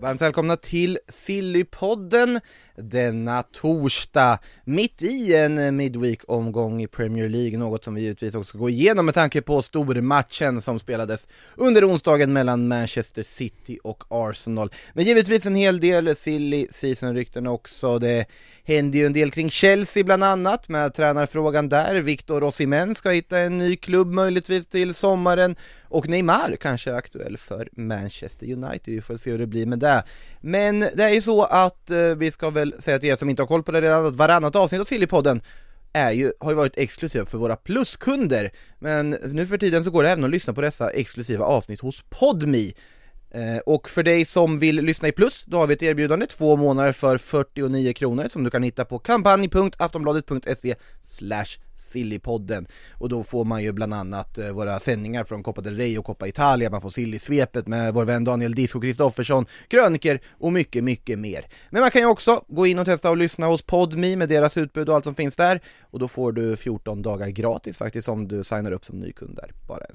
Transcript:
Varmt välkomna till Sillypodden denna torsdag, mitt i en Midweek-omgång i Premier League, något som vi givetvis också ska gå igenom med tanke på stormatchen som spelades under onsdagen mellan Manchester City och Arsenal. Men givetvis en hel del silly season-rykten också, det hände ju en del kring Chelsea bland annat med tränarfrågan där, Victor Osimhen ska hitta en ny klubb möjligtvis till sommaren. Och Neymar kanske är aktuell för Manchester United, vi får se hur det blir med det. Men det är ju så att eh, vi ska väl säga till er som inte har koll på det redan att varannat avsnitt av Sillypodden är ju, har ju varit exklusiv för våra pluskunder, men nu för tiden så går det även att lyssna på dessa exklusiva avsnitt hos Podmi. Eh, och för dig som vill lyssna i plus, då har vi ett erbjudande, två månader för 49 kronor som du kan hitta på kampanj.aftonbladet.se slash Sillypodden och då får man ju bland annat eh, våra sändningar från Coppa del Rey och Coppa Italia, man får Silly-svepet med vår vän Daniel Disco Kristoffersson, kröniker och mycket, mycket mer. Men man kan ju också gå in och testa och lyssna hos Podmi med deras utbud och allt som finns där och då får du 14 dagar gratis faktiskt om du signar upp som ny kund där, bara en